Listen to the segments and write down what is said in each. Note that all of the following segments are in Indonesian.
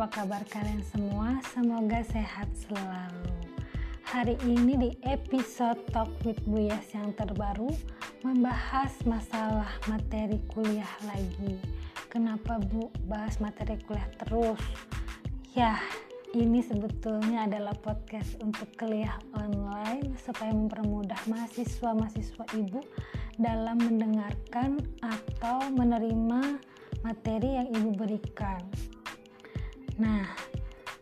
apa kabar kalian semua? Semoga sehat selalu. Hari ini di episode Talk with Buyas yang terbaru membahas masalah materi kuliah lagi. Kenapa Bu bahas materi kuliah terus? Ya, ini sebetulnya adalah podcast untuk kuliah online supaya mempermudah mahasiswa-mahasiswa ibu dalam mendengarkan atau menerima materi yang ibu berikan. Nah,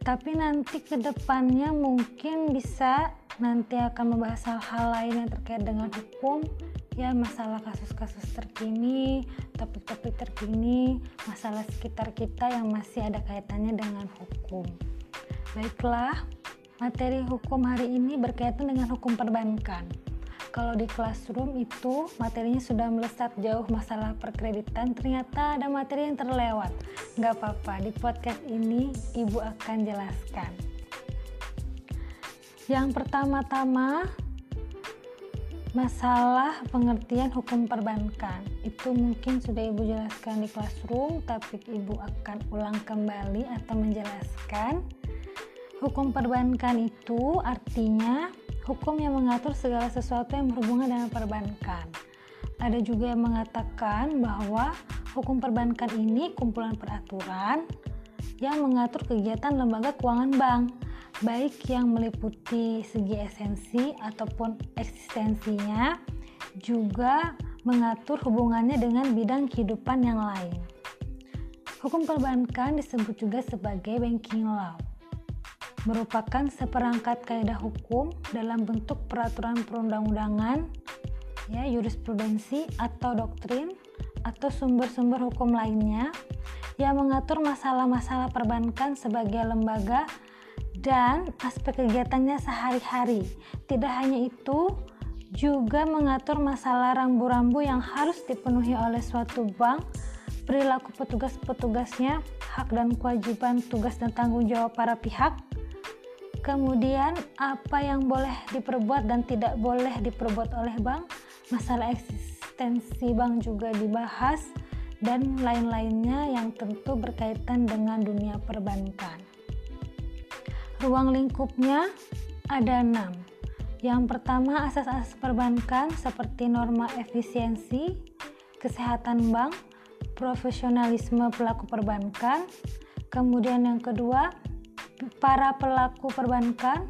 tapi nanti ke depannya mungkin bisa nanti akan membahas hal-hal lain yang terkait dengan hukum. Ya masalah kasus-kasus terkini topik-topik terkini masalah sekitar kita yang masih ada kaitannya dengan hukum. Baiklah materi hukum hari ini berkaitan dengan hukum perbankan kalau di classroom itu materinya sudah melesat jauh masalah perkreditan ternyata ada materi yang terlewat. Nggak apa-apa di podcast ini ibu akan jelaskan. Yang pertama-tama masalah pengertian hukum perbankan. Itu mungkin sudah ibu jelaskan di classroom tapi ibu akan ulang kembali atau menjelaskan. Hukum perbankan itu artinya hukum yang mengatur segala sesuatu yang berhubungan dengan perbankan. Ada juga yang mengatakan bahwa hukum perbankan ini kumpulan peraturan yang mengatur kegiatan lembaga keuangan bank, baik yang meliputi segi esensi ataupun eksistensinya, juga mengatur hubungannya dengan bidang kehidupan yang lain. Hukum perbankan disebut juga sebagai banking law merupakan seperangkat kaidah hukum dalam bentuk peraturan perundang-undangan, ya, jurisprudensi atau doktrin atau sumber-sumber hukum lainnya yang mengatur masalah-masalah perbankan sebagai lembaga dan aspek kegiatannya sehari-hari. Tidak hanya itu, juga mengatur masalah rambu-rambu yang harus dipenuhi oleh suatu bank, perilaku petugas-petugasnya, hak dan kewajiban tugas dan tanggung jawab para pihak, kemudian apa yang boleh diperbuat dan tidak boleh diperbuat oleh bank? Masalah eksistensi bank juga dibahas dan lain-lainnya yang tentu berkaitan dengan dunia perbankan. Ruang lingkupnya ada enam. Yang pertama asas-asas perbankan seperti norma efisiensi kesehatan bank profesionalisme pelaku perbankan. Kemudian yang kedua para pelaku perbankan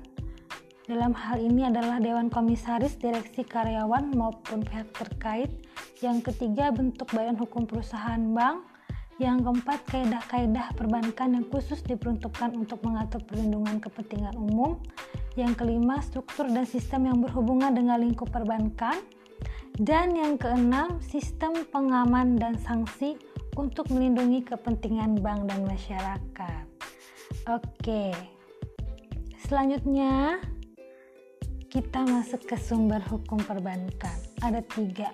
dalam hal ini adalah Dewan Komisaris, Direksi Karyawan maupun pihak terkait. Yang ketiga, bentuk badan hukum perusahaan bank. Yang keempat, kaidah-kaidah perbankan yang khusus diperuntukkan untuk mengatur perlindungan kepentingan umum. Yang kelima, struktur dan sistem yang berhubungan dengan lingkup perbankan. Dan yang keenam, sistem pengaman dan sanksi untuk melindungi kepentingan bank dan masyarakat. Oke, selanjutnya kita masuk ke sumber hukum perbankan. Ada tiga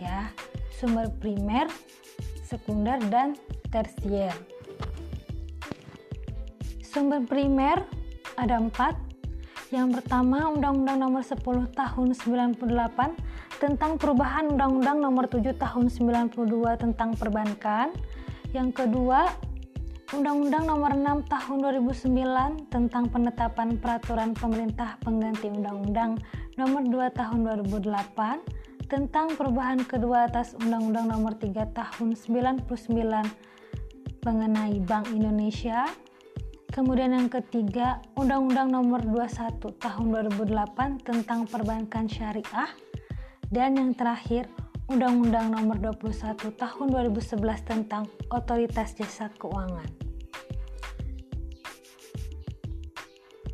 ya, sumber primer, sekunder, dan tersier. Sumber primer ada empat. Yang pertama Undang-Undang Nomor 10 Tahun 98 tentang perubahan Undang-Undang Nomor 7 Tahun 92 tentang perbankan. Yang kedua Undang-Undang Nomor 6 Tahun 2009 tentang penetapan peraturan pemerintah pengganti Undang-Undang Nomor 2 Tahun 2008 tentang perubahan kedua atas Undang-Undang Nomor 3 Tahun 99 mengenai Bank Indonesia. Kemudian yang ketiga, Undang-Undang Nomor 21 Tahun 2008 tentang perbankan syariah. Dan yang terakhir, Undang-Undang Nomor 21 Tahun 2011 tentang Otoritas Jasa Keuangan.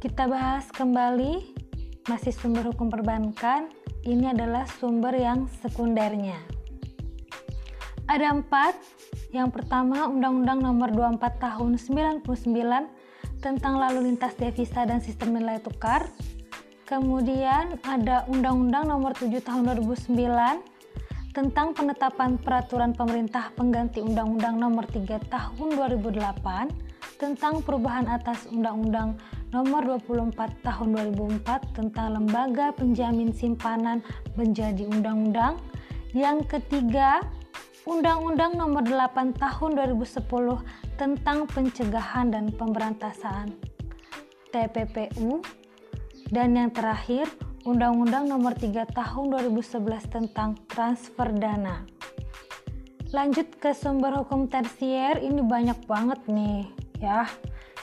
Kita bahas kembali masih sumber hukum perbankan. Ini adalah sumber yang sekundernya. Ada empat. Yang pertama Undang-Undang Nomor 24 Tahun 99 tentang lalu lintas devisa dan sistem nilai tukar. Kemudian ada Undang-Undang Nomor 7 Tahun 2009 tentang penetapan peraturan pemerintah pengganti Undang-Undang Nomor 3 Tahun 2008 tentang perubahan atas Undang-Undang Nomor 24 Tahun 2004 tentang Lembaga Penjamin Simpanan menjadi undang-undang. Yang ketiga, Undang-Undang Nomor 8 Tahun 2010 tentang Pencegahan dan Pemberantasan TPPU dan yang terakhir Undang-Undang Nomor 3 Tahun 2011 tentang transfer dana. Lanjut ke sumber hukum tersier, ini banyak banget nih ya.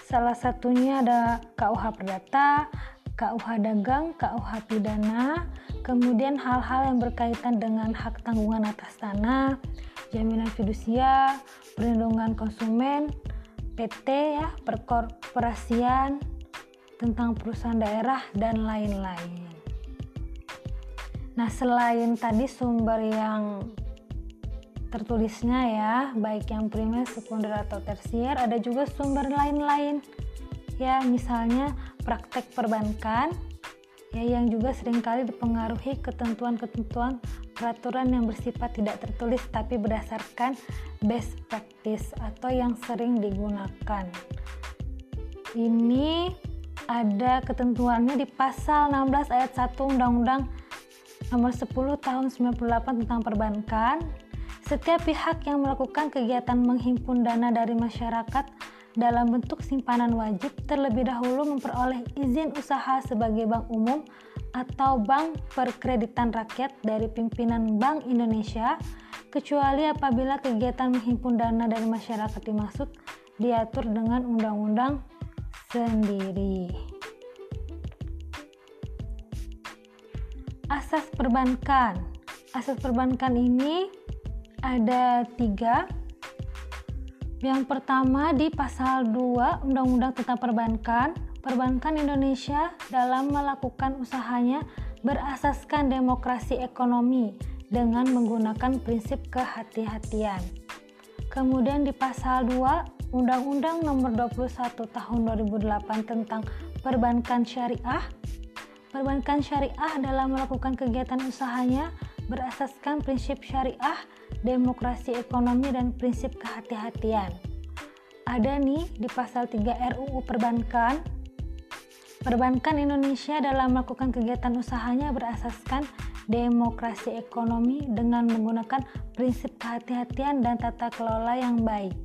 Salah satunya ada KUH Perdata, KUH Dagang, KUH Pidana, kemudian hal-hal yang berkaitan dengan hak tanggungan atas tanah, jaminan fidusia, perlindungan konsumen, PT ya, perkorporasian, tentang perusahaan daerah dan lain-lain. Nah, selain tadi sumber yang tertulisnya ya, baik yang primer, sekunder atau tersier, ada juga sumber lain-lain. Ya, misalnya praktek perbankan ya yang juga sering kali dipengaruhi ketentuan-ketentuan peraturan yang bersifat tidak tertulis tapi berdasarkan best practice atau yang sering digunakan. Ini ada ketentuannya di pasal 16 ayat 1 Undang-Undang nomor 10 tahun 98 tentang perbankan, setiap pihak yang melakukan kegiatan menghimpun dana dari masyarakat dalam bentuk simpanan wajib terlebih dahulu memperoleh izin usaha sebagai bank umum atau bank perkreditan rakyat dari pimpinan Bank Indonesia kecuali apabila kegiatan menghimpun dana dari masyarakat dimaksud diatur dengan undang-undang sendiri. asas perbankan. Asas perbankan ini ada tiga. Yang pertama di pasal 2 Undang-Undang tentang Perbankan, perbankan Indonesia dalam melakukan usahanya berasaskan demokrasi ekonomi dengan menggunakan prinsip kehati-hatian. Kemudian di pasal 2 Undang-Undang Nomor 21 Tahun 2008 tentang Perbankan Syariah Perbankan syariah dalam melakukan kegiatan usahanya berasaskan prinsip syariah, demokrasi ekonomi, dan prinsip kehati-hatian. Ada nih di pasal 3 RUU Perbankan, Perbankan Indonesia dalam melakukan kegiatan usahanya berasaskan demokrasi ekonomi dengan menggunakan prinsip kehati-hatian dan tata kelola yang baik.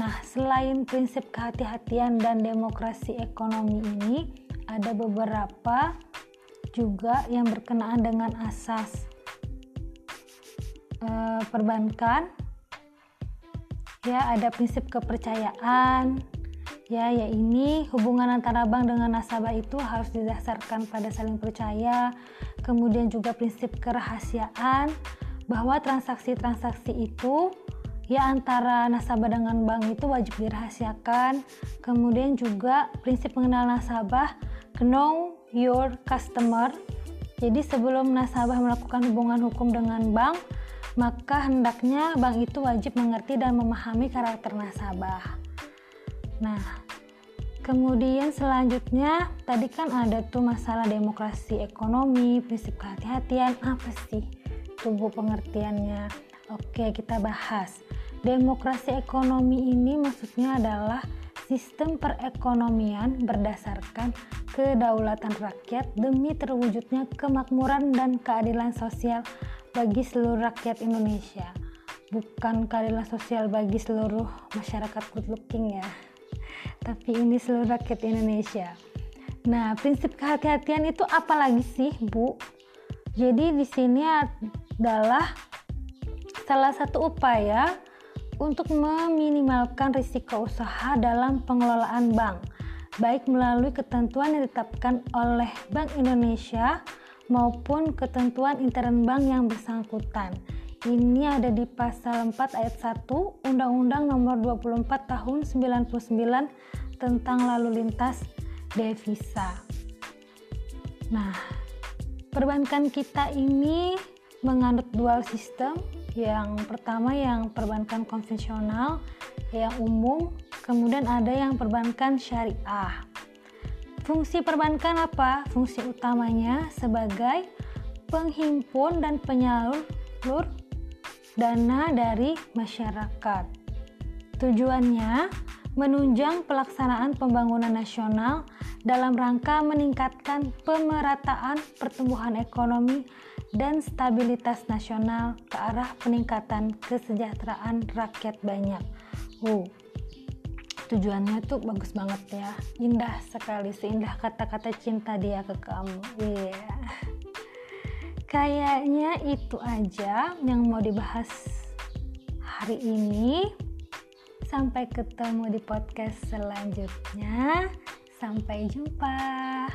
Nah, selain prinsip kehati-hatian dan demokrasi ekonomi ini, ada beberapa juga yang berkenaan dengan asas e, perbankan ya ada prinsip kepercayaan ya ya ini hubungan antara bank dengan nasabah itu harus didasarkan pada saling percaya kemudian juga prinsip kerahasiaan bahwa transaksi-transaksi itu ya antara nasabah dengan bank itu wajib dirahasiakan kemudian juga prinsip mengenal nasabah know your customer. Jadi sebelum nasabah melakukan hubungan hukum dengan bank, maka hendaknya bank itu wajib mengerti dan memahami karakter nasabah. Nah, kemudian selanjutnya tadi kan ada tuh masalah demokrasi ekonomi, prinsip kehati-hatian, apa sih tubuh pengertiannya? Oke, kita bahas. Demokrasi ekonomi ini maksudnya adalah sistem perekonomian berdasarkan kedaulatan rakyat demi terwujudnya kemakmuran dan keadilan sosial bagi seluruh rakyat Indonesia. Bukan keadilan sosial bagi seluruh masyarakat good looking ya, tapi ini seluruh rakyat Indonesia. Nah, prinsip kehati-hatian itu apa lagi sih, Bu? Jadi di sini adalah salah satu upaya untuk meminimalkan risiko usaha dalam pengelolaan bank baik melalui ketentuan yang ditetapkan oleh Bank Indonesia maupun ketentuan intern bank yang bersangkutan. Ini ada di pasal 4 ayat 1 Undang-Undang Nomor 24 Tahun 99 tentang lalu lintas devisa. Nah, perbankan kita ini menganut dual sistem. Yang pertama yang perbankan konvensional yang umum Kemudian ada yang perbankan syariah. Fungsi perbankan apa? Fungsi utamanya sebagai penghimpun dan penyalur dana dari masyarakat. Tujuannya menunjang pelaksanaan pembangunan nasional dalam rangka meningkatkan pemerataan pertumbuhan ekonomi dan stabilitas nasional ke arah peningkatan kesejahteraan rakyat banyak. Wow, tujuannya tuh bagus banget ya, indah sekali, seindah kata-kata cinta dia ke kamu. Iya. Yeah. Kayaknya itu aja yang mau dibahas hari ini. Sampai ketemu di podcast selanjutnya. Sampai jumpa.